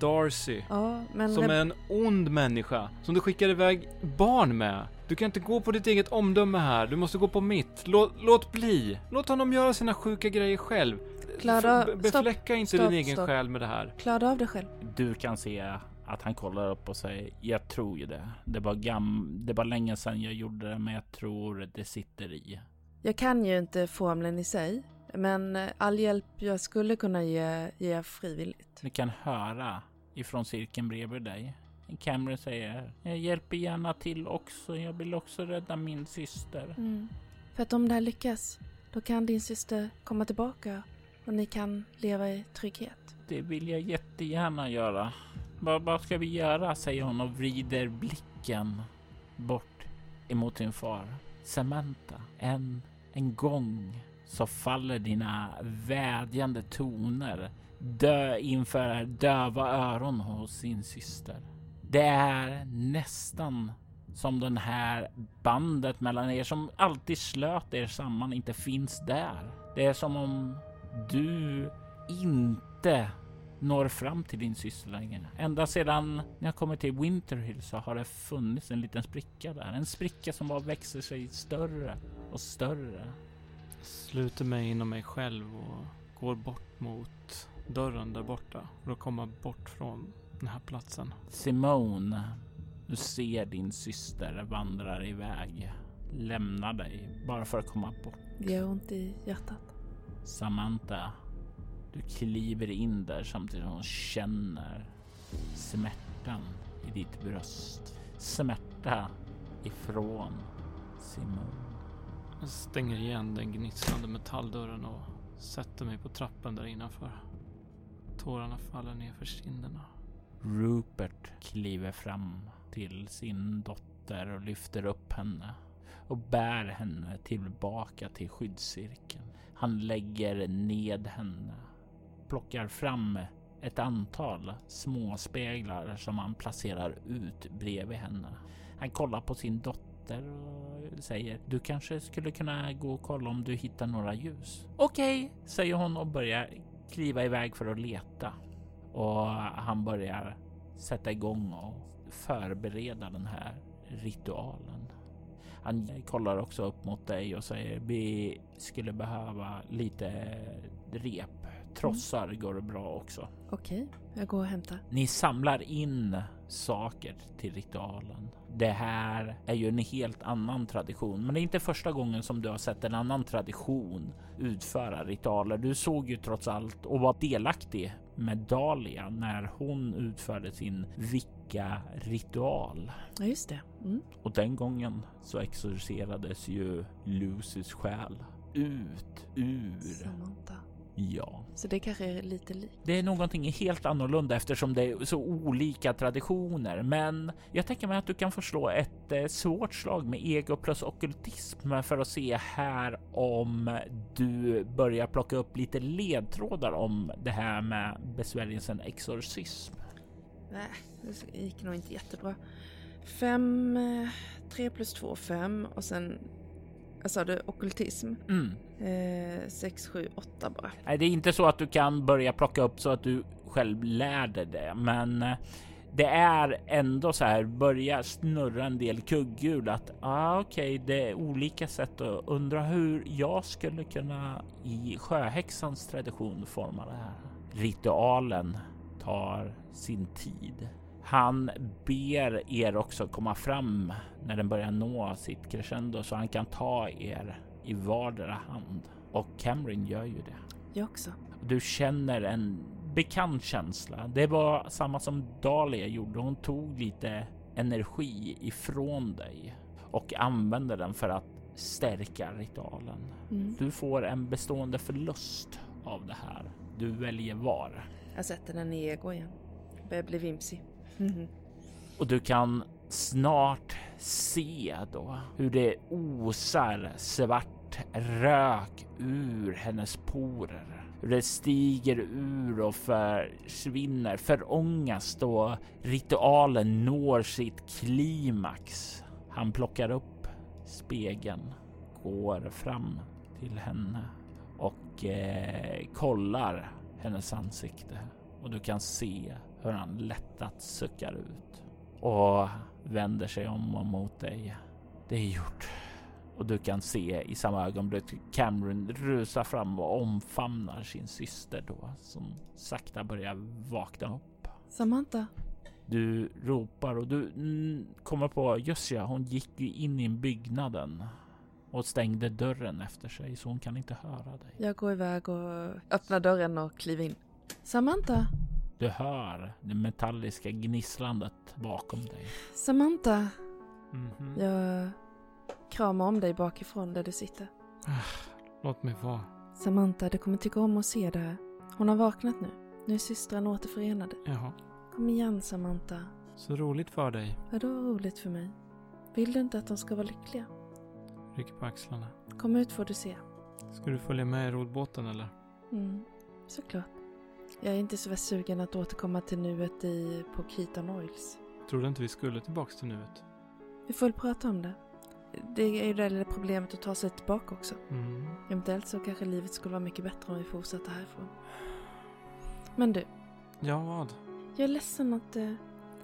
[SPEAKER 3] Darcy.
[SPEAKER 2] Ja, men...
[SPEAKER 3] Som är en ond människa. Som du skickar iväg barn med. Du kan inte gå på ditt eget omdöme här. Du måste gå på mitt. Låt, låt bli. Låt honom göra sina sjuka grejer själv.
[SPEAKER 2] Klara,
[SPEAKER 3] be-
[SPEAKER 2] stopp,
[SPEAKER 3] Befläcka inte
[SPEAKER 2] stopp,
[SPEAKER 3] din egen
[SPEAKER 2] stopp.
[SPEAKER 3] själ med det här.
[SPEAKER 2] Klara av det själv.
[SPEAKER 1] Du kan se att han kollar upp och säger jag tror ju det. Det var, gam det var länge sedan jag gjorde det men jag tror det sitter i.
[SPEAKER 2] Jag kan ju inte formeln i sig. Men eh, all hjälp jag skulle kunna ge, ger jag frivilligt.
[SPEAKER 1] Du kan höra ifrån cirkeln bredvid dig. Cameron säger jag hjälper gärna till också. Jag vill också rädda min syster.
[SPEAKER 2] Mm. För att om det här lyckas, då kan din syster komma tillbaka och ni kan leva i trygghet.
[SPEAKER 1] Det vill jag jättegärna göra. Vad, vad ska vi göra? säger hon och vrider blicken bort emot sin far. Samantha, en, en gång så faller dina vädjande toner dö inför döva öron hos sin syster. Det är nästan som den här bandet mellan er som alltid slöt er samman inte finns där. Det är som om du inte når fram till din syster längre. Ända sedan ni har kommit till Winterhill så har det funnits en liten spricka där. En spricka som bara växer sig större och större.
[SPEAKER 3] Sluter mig inom mig själv och går bort mot dörren där borta. För att komma bort från den här platsen.
[SPEAKER 1] Simone, du ser din syster vandrar iväg. Lämnar dig bara för att komma bort.
[SPEAKER 2] Det gör ont i hjärtat.
[SPEAKER 1] Samantha, du kliver in där samtidigt som hon känner smärtan i ditt bröst. Smärta ifrån Simone.
[SPEAKER 3] Jag stänger igen den gnistrande metalldörren och sätter mig på trappen där innanför. Tårarna faller ner för kinderna.
[SPEAKER 1] Rupert kliver fram till sin dotter och lyfter upp henne och bär henne tillbaka till skyddscirkeln. Han lägger ned henne, plockar fram ett antal småspeglar som han placerar ut bredvid henne. Han kollar på sin dotter och säger du kanske skulle kunna gå och kolla om du hittar några ljus. Okej, okay, säger hon och börjar kliva iväg för att leta. Och han börjar sätta igång och förbereda den här ritualen. Han kollar också upp mot dig och säger vi skulle behöva lite rep. Trossar mm. går det bra också.
[SPEAKER 2] Okej, jag går och hämtar.
[SPEAKER 1] Ni samlar in saker till ritualen. Det här är ju en helt annan tradition, men det är inte första gången som du har sett en annan tradition utföra ritualer. Du såg ju trots allt och var delaktig med Dahlia när hon utförde sin vicka-ritual.
[SPEAKER 2] Ja, just det. Mm.
[SPEAKER 1] Och den gången så exorcerades ju Lucys själ ut ur
[SPEAKER 2] Samantha.
[SPEAKER 1] Ja.
[SPEAKER 2] Så det kanske är lite likt?
[SPEAKER 1] Det är någonting helt annorlunda eftersom det är så olika traditioner. Men jag tänker mig att du kan förslå ett eh, svårt slag med ego plus okultism för att se här om du börjar plocka upp lite ledtrådar om det här med besvärjelsen exorcism.
[SPEAKER 2] Nej, det gick nog inte jättebra. Fem, eh, tre plus två, fem och sen vad sa du, okultism?
[SPEAKER 1] Mm.
[SPEAKER 2] Eh, 6, 7, 8 bara.
[SPEAKER 1] Nej, det är inte så att du kan börja plocka upp så att du själv lär dig det, men eh, det är ändå så här börja snurra en del kugghjul att ah, okej, okay, det är olika sätt att undra hur jag skulle kunna i sjöhäxans tradition forma det här. Ritualen tar sin tid. Han ber er också komma fram när den börjar nå sitt crescendo så han kan ta er i vardera hand. Och Cameron gör ju det.
[SPEAKER 2] Jag också.
[SPEAKER 1] Du känner en bekant känsla. Det var samma som Dahlia gjorde. Hon tog lite energi ifrån dig och använde den för att stärka ritualen. Mm. Du får en bestående förlust av det här. Du väljer var.
[SPEAKER 2] Jag sätter den i ego igen. Börjar bli vimsig. Mm.
[SPEAKER 1] Och du kan snart se då hur det osar svart rök ur hennes porer. Hur det stiger ur och försvinner, förångas då ritualen når sitt klimax. Han plockar upp spegeln, går fram till henne och eh, kollar hennes ansikte och du kan se hur han lättat suckar ut och vänder sig om och mot dig. Det är gjort. Och du kan se i samma ögonblick Cameron rusa fram och omfamnar sin syster då som sakta börjar vakna upp.
[SPEAKER 2] Samantha?
[SPEAKER 1] Du ropar och du kommer på just ja, hon gick ju in i byggnaden och stängde dörren efter sig så hon kan inte höra dig.
[SPEAKER 2] Jag går iväg och öppnar dörren och kliver in. Samantha?
[SPEAKER 1] Du hör det metalliska gnisslandet bakom dig.
[SPEAKER 2] Samantha.
[SPEAKER 3] Mm -hmm.
[SPEAKER 2] Jag kramar om dig bakifrån där du sitter.
[SPEAKER 3] Ah, låt mig vara.
[SPEAKER 2] Samantha, du kommer tycka om att se det här. Hon har vaknat nu. Nu är systrarna återförenade.
[SPEAKER 3] Jaha.
[SPEAKER 2] Kom igen Samantha.
[SPEAKER 3] Så roligt för dig.
[SPEAKER 2] Vadå roligt för mig? Vill du inte att de ska vara lyckliga?
[SPEAKER 3] Ryck på axlarna.
[SPEAKER 2] Kom ut får du se.
[SPEAKER 3] Ska du följa med i rodbåten eller?
[SPEAKER 2] Mm, såklart. Jag är inte så sugen att återkomma till nuet i, på Keaton Oils.
[SPEAKER 3] Trodde inte vi skulle tillbaks till nuet.
[SPEAKER 2] Vi får väl prata om det. Det är ju det lilla problemet att ta sig tillbaka också.
[SPEAKER 3] Mm.
[SPEAKER 2] Eventuellt så kanske livet skulle vara mycket bättre om vi fortsatte härifrån. Men du.
[SPEAKER 3] Ja, vad?
[SPEAKER 2] Jag är ledsen att... Uh,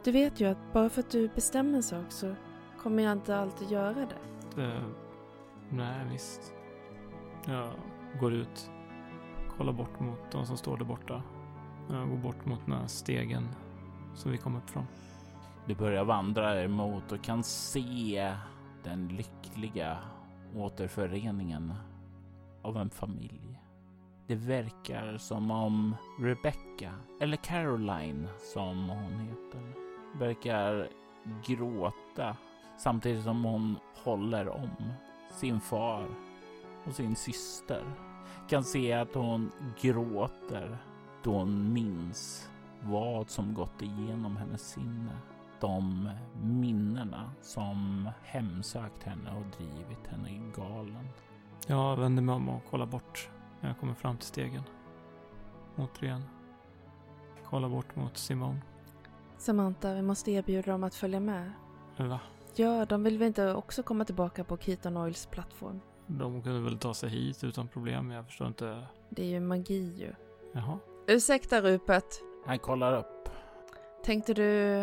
[SPEAKER 2] du vet ju att bara för att du bestämmer en sak så kommer jag inte alltid göra det.
[SPEAKER 3] det nej, visst. Jag går ut. Kollar bort mot de som står där borta. Jag går bort mot den här stegen som vi kom upp från.
[SPEAKER 1] Du börjar vandra emot och kan se den lyckliga återföreningen av en familj. Det verkar som om Rebecca, eller Caroline som hon heter, verkar gråta samtidigt som hon håller om sin far och sin syster. Kan se att hon gråter då hon minns vad som gått igenom hennes sinne. De minnena som hemsökt henne och drivit henne galen.
[SPEAKER 3] Jag vänder mig om och kollar bort när jag kommer fram till stegen. Återigen. kollar bort mot Simon.
[SPEAKER 2] Samantha, vi måste erbjuda dem att följa med.
[SPEAKER 3] Va?
[SPEAKER 2] Ja, de vill väl inte också komma tillbaka på Keaton Oils plattform?
[SPEAKER 3] De kunde väl ta sig hit utan problem. Jag förstår inte.
[SPEAKER 2] Det är ju magi ju.
[SPEAKER 3] Jaha.
[SPEAKER 2] Ursäkta Rupert.
[SPEAKER 1] Han kollar upp.
[SPEAKER 2] Tänkte du...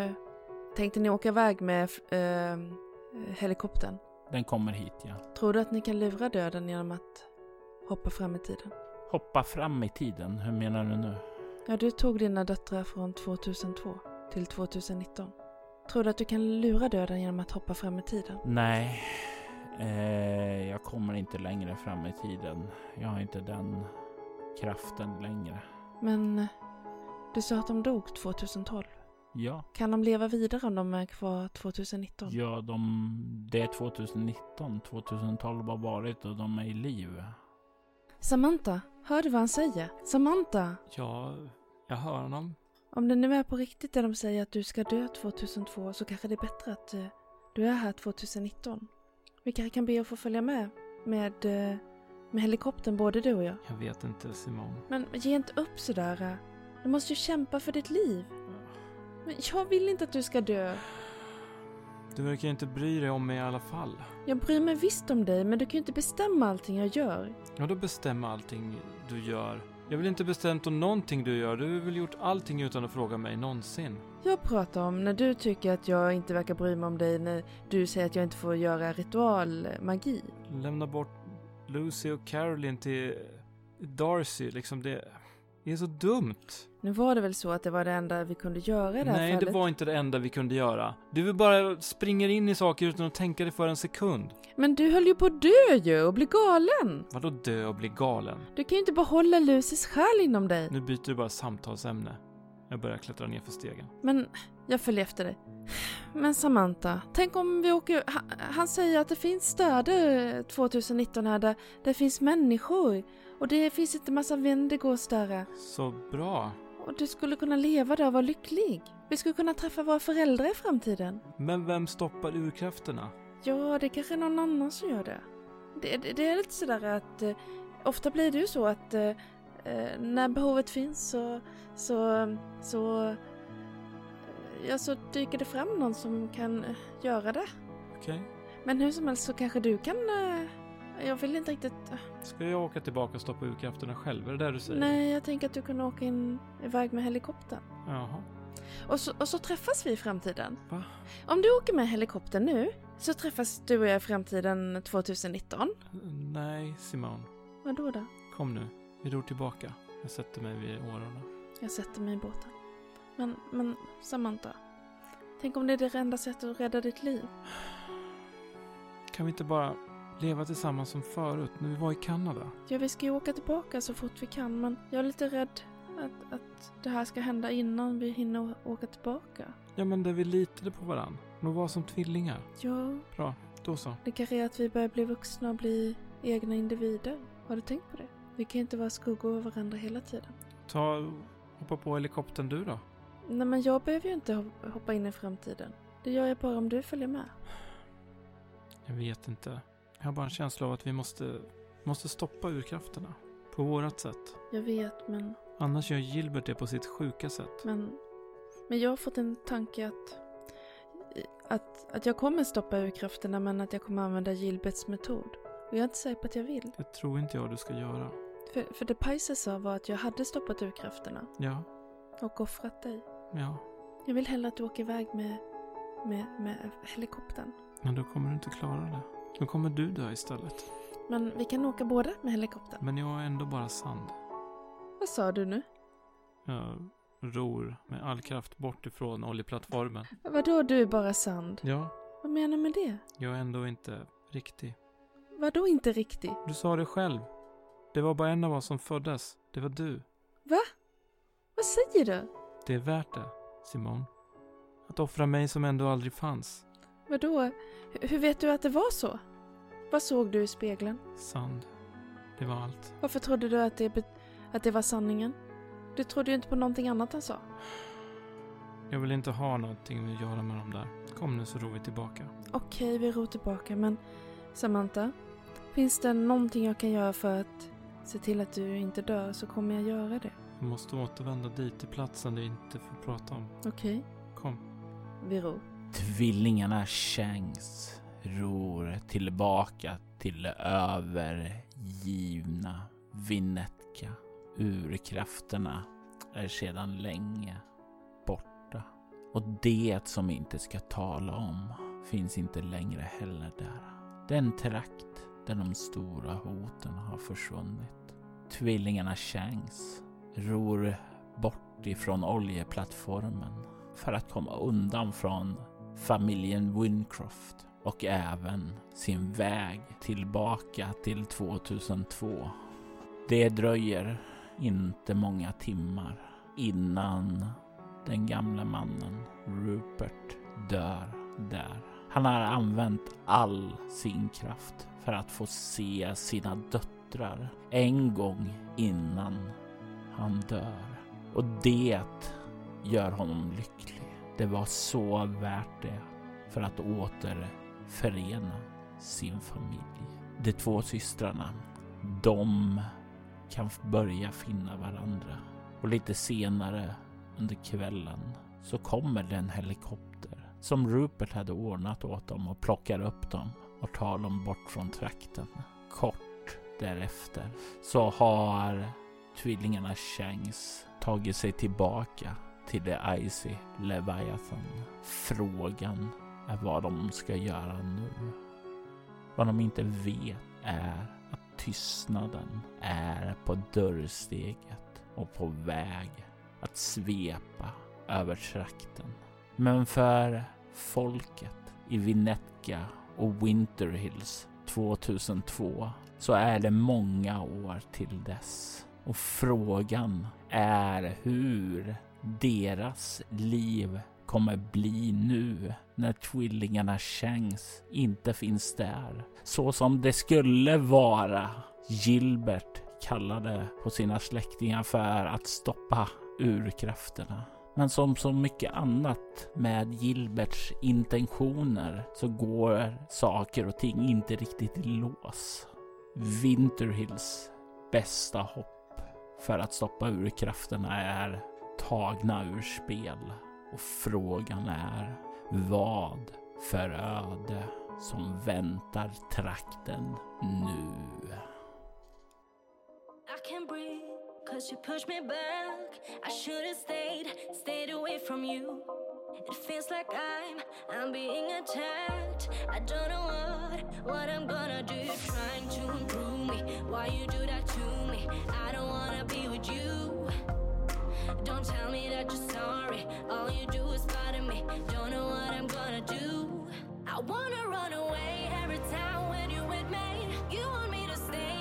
[SPEAKER 2] Tänkte ni åka iväg med eh, helikoptern?
[SPEAKER 1] Den kommer hit, ja.
[SPEAKER 2] Tror du att ni kan lura döden genom att hoppa fram i tiden?
[SPEAKER 1] Hoppa fram i tiden. Hur menar du nu?
[SPEAKER 2] Ja, du tog dina döttrar från 2002 till 2019. Tror du att du kan lura döden genom att hoppa fram i tiden?
[SPEAKER 1] Nej, eh, jag kommer inte längre fram i tiden. Jag har inte den kraften längre.
[SPEAKER 2] Men du sa att de dog 2012.
[SPEAKER 1] Ja,
[SPEAKER 2] Kan de leva vidare om de är kvar 2019?
[SPEAKER 1] ja de, det är 2019. 2012 har varit och de är i liv.
[SPEAKER 2] Samantha, hör du vad han säger? Samantha!
[SPEAKER 3] Ja, jag hör honom.
[SPEAKER 2] Om det nu är på riktigt det de säger att du ska dö 2002 så kanske det är bättre att eh, du är här 2019. Vi kanske kan be att få följa med med, eh, med helikoptern både du och jag.
[SPEAKER 3] Jag vet inte Simon.
[SPEAKER 2] Men ge inte upp sådär. Du måste ju kämpa för ditt liv. Men jag vill inte att du ska dö.
[SPEAKER 3] Du verkar inte bry dig om mig i alla fall.
[SPEAKER 2] Jag bryr mig visst om dig men du kan ju inte bestämma allting jag gör.
[SPEAKER 3] Ja, då bestämma allting du gör. Jag vill inte bestämt om någonting du gör. Du har väl gjort allting utan att fråga mig någonsin.
[SPEAKER 2] Jag pratar om när du tycker att jag inte verkar bry mig om dig när du säger att jag inte får göra ritualmagi.
[SPEAKER 3] Lämna bort Lucy och Caroline till Darcy, liksom det... Det är så dumt.
[SPEAKER 2] Nu var det väl så att det var det enda vi kunde göra i det här
[SPEAKER 3] Nej,
[SPEAKER 2] fallet.
[SPEAKER 3] det var inte det enda vi kunde göra. Du bara springer in i saker utan att tänka dig för en sekund.
[SPEAKER 2] Men du höll ju på att dö ju och bli galen.
[SPEAKER 3] Vadå dö och bli galen?
[SPEAKER 2] Du kan ju inte behålla Lucys själ inom dig.
[SPEAKER 3] Nu byter du bara samtalsämne. Jag börjar klättra ner för stegen.
[SPEAKER 2] Men jag följer efter dig. Men Samantha, tänk om vi åker... Han, han säger att det finns städer 2019 här där det finns människor. Och det finns inte massa Wendigos där.
[SPEAKER 3] Så bra.
[SPEAKER 2] Och du skulle kunna leva där och vara lycklig. Vi skulle kunna träffa våra föräldrar i framtiden.
[SPEAKER 3] Men vem stoppar urkrafterna?
[SPEAKER 2] Ja, det kanske är någon annan som gör det. Det, det, det är lite sådär att eh, ofta blir det ju så att eh, eh, när behovet finns så, så, så, eh, ja, så dyker det fram någon som kan eh, göra det.
[SPEAKER 3] Okej.
[SPEAKER 2] Men hur som helst så kanske du kan, eh, jag vill inte riktigt, eh,
[SPEAKER 3] Ska jag åka tillbaka och stoppa urkrafterna själv? Är det det du säger?
[SPEAKER 2] nej jag tänker att du kan åka in iväg med helikoptern.
[SPEAKER 3] Jaha.
[SPEAKER 2] Och så, och så träffas vi i framtiden.
[SPEAKER 3] Va?
[SPEAKER 2] Om du åker med helikoptern nu så träffas du och jag i framtiden 2019.
[SPEAKER 3] Nej, Simon.
[SPEAKER 2] Vadå då?
[SPEAKER 3] Kom nu. Vi ror tillbaka. Jag sätter mig vid årorna.
[SPEAKER 2] Jag sätter mig i båten. Men, men Samantha. Tänk om det är det enda sättet att rädda ditt liv.
[SPEAKER 3] Kan vi inte bara leva tillsammans som förut, när vi var i Kanada?
[SPEAKER 2] Ja, vi ska ju åka tillbaka så fort vi kan men jag är lite rädd att, att det här ska hända innan vi hinner åka tillbaka.
[SPEAKER 3] Ja, men där vi litade på varann. De var som tvillingar.
[SPEAKER 2] Ja,
[SPEAKER 3] Bra, då så.
[SPEAKER 2] det kanske är att vi börjar bli vuxna och bli egna individer. Har du tänkt på det? Vi kan inte vara skuggor av varandra hela tiden.
[SPEAKER 3] Ta hoppa på helikoptern du då.
[SPEAKER 2] Nej, men jag behöver ju inte ho- hoppa in i framtiden. Det gör jag bara om du följer med.
[SPEAKER 3] Jag vet inte. Jag har bara en känsla av att vi måste, måste stoppa urkrafterna. På vårat sätt.
[SPEAKER 2] Jag vet, men
[SPEAKER 3] Annars gör Gilbert det på sitt sjuka sätt.
[SPEAKER 2] Men, men jag har fått en tanke att, att, att jag kommer stoppa ur krafterna men att jag kommer använda Gilberts metod. Och jag är inte säker på att jag vill.
[SPEAKER 3] Det tror inte jag du ska göra.
[SPEAKER 2] För, för det Paiser sa var att jag hade stoppat ur krafterna
[SPEAKER 3] Ja,
[SPEAKER 2] och offrat dig.
[SPEAKER 3] ja.
[SPEAKER 2] Jag vill hellre att du åker iväg med, med, med helikoptern.
[SPEAKER 3] Men då kommer du inte klara det. Då kommer du dö istället.
[SPEAKER 2] Men vi kan åka båda med helikoptern.
[SPEAKER 3] Men jag är ändå bara sand.
[SPEAKER 2] Vad sa du nu?
[SPEAKER 3] Jag ror med all kraft bort ifrån oljeplattformen.
[SPEAKER 2] Vadå du är bara sand?
[SPEAKER 3] Ja,
[SPEAKER 2] Vad menar du med det?
[SPEAKER 3] jag är ändå inte riktig.
[SPEAKER 2] Vadå inte riktigt?
[SPEAKER 3] Du sa det själv. Det var bara en av oss som föddes. Det var du.
[SPEAKER 2] Vad säger du?
[SPEAKER 3] Det är värt det, Simon. Att offra mig som ändå aldrig fanns.
[SPEAKER 2] Vadå? H- Hur vet du att det var så? Vad såg du i spegeln?
[SPEAKER 3] Sand. Det var allt.
[SPEAKER 2] Varför trodde du att det, att det var sanningen? Du trodde ju inte på någonting annat han sa.
[SPEAKER 3] Jag vill inte ha någonting att göra med dem där. Kom nu så ror vi tillbaka.
[SPEAKER 2] Okej, vi ror tillbaka, men Samantha, finns det någonting jag kan göra för att se till att du inte dör så kommer jag göra det.
[SPEAKER 3] Vi måste återvända dit till platsen vi inte får prata om.
[SPEAKER 2] Okej,
[SPEAKER 3] Kom.
[SPEAKER 2] vi ror.
[SPEAKER 1] Tvillingarna Shanks ror tillbaka till övergivna Vinetka. Urkrafterna är sedan länge borta. Och det som vi inte ska tala om finns inte längre heller där. Den trakt där de stora hoten har försvunnit. Tvillingarna Shanks ror bort ifrån oljeplattformen för att komma undan från familjen Wincroft och även sin väg tillbaka till 2002. Det dröjer inte många timmar innan den gamla mannen Rupert dör där. Han har använt all sin kraft för att få se sina döttrar en gång innan han dör. Och det gör honom lycklig. Det var så värt det för att återförena sin familj. De två systrarna, de kan börja finna varandra. Och lite senare under kvällen så kommer den helikopter som Rupert hade ordnat åt dem och plockar upp dem tar dem bort från trakten. Kort därefter så har tvillingarna Changs tagit sig tillbaka till The Icy Leviathan. Frågan är vad de ska göra nu. Vad de inte vet är att tystnaden är på dörrsteget och på väg att svepa över trakten. Men för folket i Vinetka och Winter Hills 2002 så är det många år till dess. Och frågan är hur deras liv kommer bli nu när tvillingarna Shanks inte finns där. Så som det skulle vara. Gilbert kallade på sina släktingar för att stoppa urkrafterna. Men som så mycket annat med Gilberts intentioner så går saker och ting inte riktigt i lås. Winterhills bästa hopp för att stoppa urkrafterna är tagna ur spel. Och frågan är vad för öde som väntar trakten nu.
[SPEAKER 4] Cause you pushed me back. I should have stayed, stayed away from you. It feels like I'm, I'm being attacked. I don't know what, what I'm gonna do. Trying to improve me. Why you do that to me? I don't wanna be with you. Don't tell me that you're sorry. All you do is bother me. Don't know what I'm gonna do. I wanna run away every time when you're with me. You want me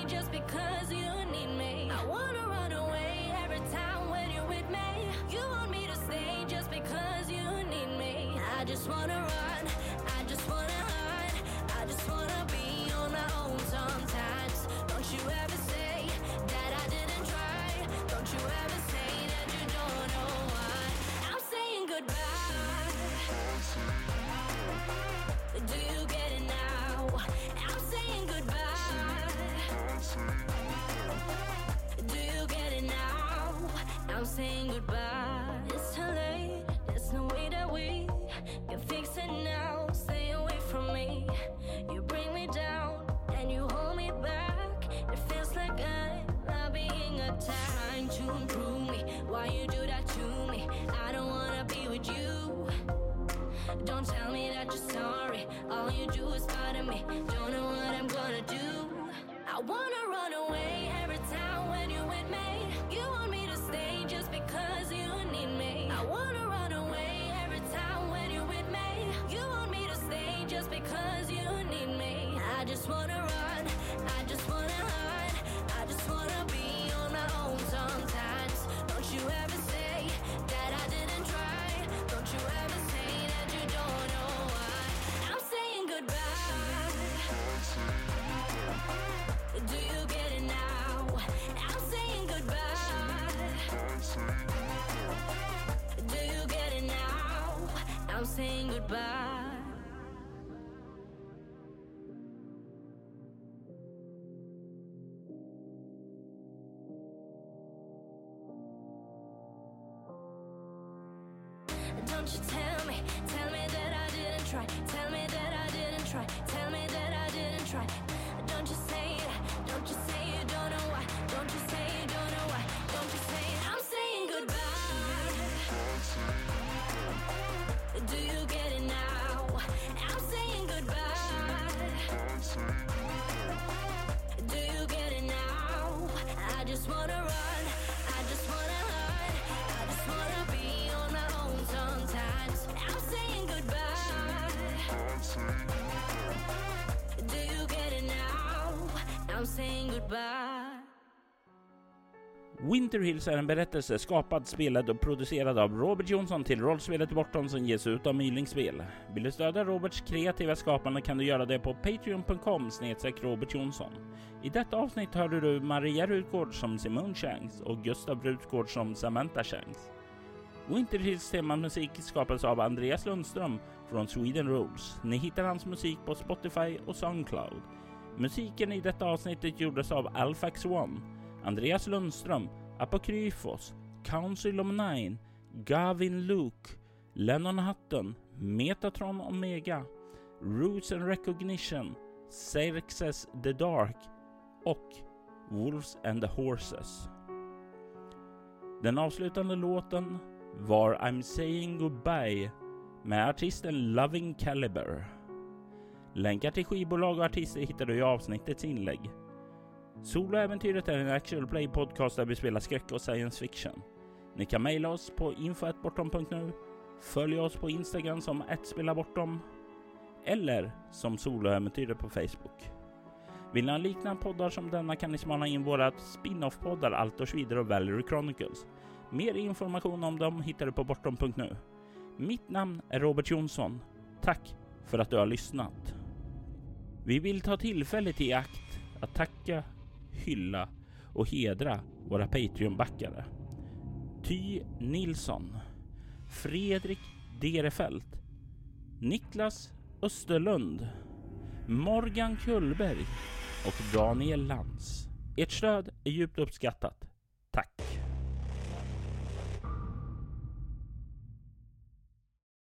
[SPEAKER 4] just because you need me. I wanna run away every time when you're with me. You want me to stay just because you need me. I just wanna run. I just wanna hide. I just wanna be on my own sometimes. Don't you ever say that I didn't try. Don't you ever say that you don't know why. I'm saying goodbye. Do you get it now? I'm saying goodbye. Do you get it now? I'm saying goodbye. It's too late. There's no way that we can fix it now. Stay away from me. You bring me down and you hold me back. It feels like I'm being attacked. To improve me. Why you do that to me? I don't wanna be with you. Don't tell me that you're sorry. All you do is bother me. Don't know what I'm gonna do. I wanna run away every time when you're with me. You want me to stay just because you need me. I wanna goodbye. Don't you tell
[SPEAKER 1] Winter Hills är en berättelse skapad, spelad och producerad av Robert Jonsson till rollspelet Bortom som ges ut av Mylingspel. Vill du stödja Roberts kreativa skapande kan du göra det på patreon.com snedstreck Robert Jonsson. I detta avsnitt hörde du Maria Rutgård som Simone Shanks och Gustav Rutgård som Samantha Shanks. Winter Hills temamusik skapades av Andreas Lundström från Sweden Rules. Ni hittar hans musik på Spotify och Soundcloud. Musiken i detta avsnittet gjordes av Alphax One, Andreas Lundström, Apokryfos, Council of Nine, Gavin Luke, Lennon Hutton, Metatron Omega, Roots and Recognition, Xerxes the Dark och Wolves and the Horses. Den avslutande låten var I'm saying goodbye med artisten Loving Caliber. Länkar till skivbolag och artister hittar du i avsnittets inlägg. Soloäventyret är en actual play podcast där vi spelar skräck och science fiction. Ni kan mejla oss på info.bortom.nu, Följ oss på Instagram som @spelabortom eller som Soloäventyret på Facebook. Vill ni ha liknande poddar som denna kan ni smala in våra spin-off-poddar Altors vidare och Valerie Chronicles. Mer information om dem hittar du på bortom.nu. Mitt namn är Robert Jonsson. Tack för att du har lyssnat. Vi vill ta tillfället i akt att tacka, hylla och hedra våra Patreon-backare. Ty Nilsson, Fredrik Derefelt, Niklas Österlund, Morgan Kullberg och Daniel Lantz. Ert stöd är djupt uppskattat. Tack!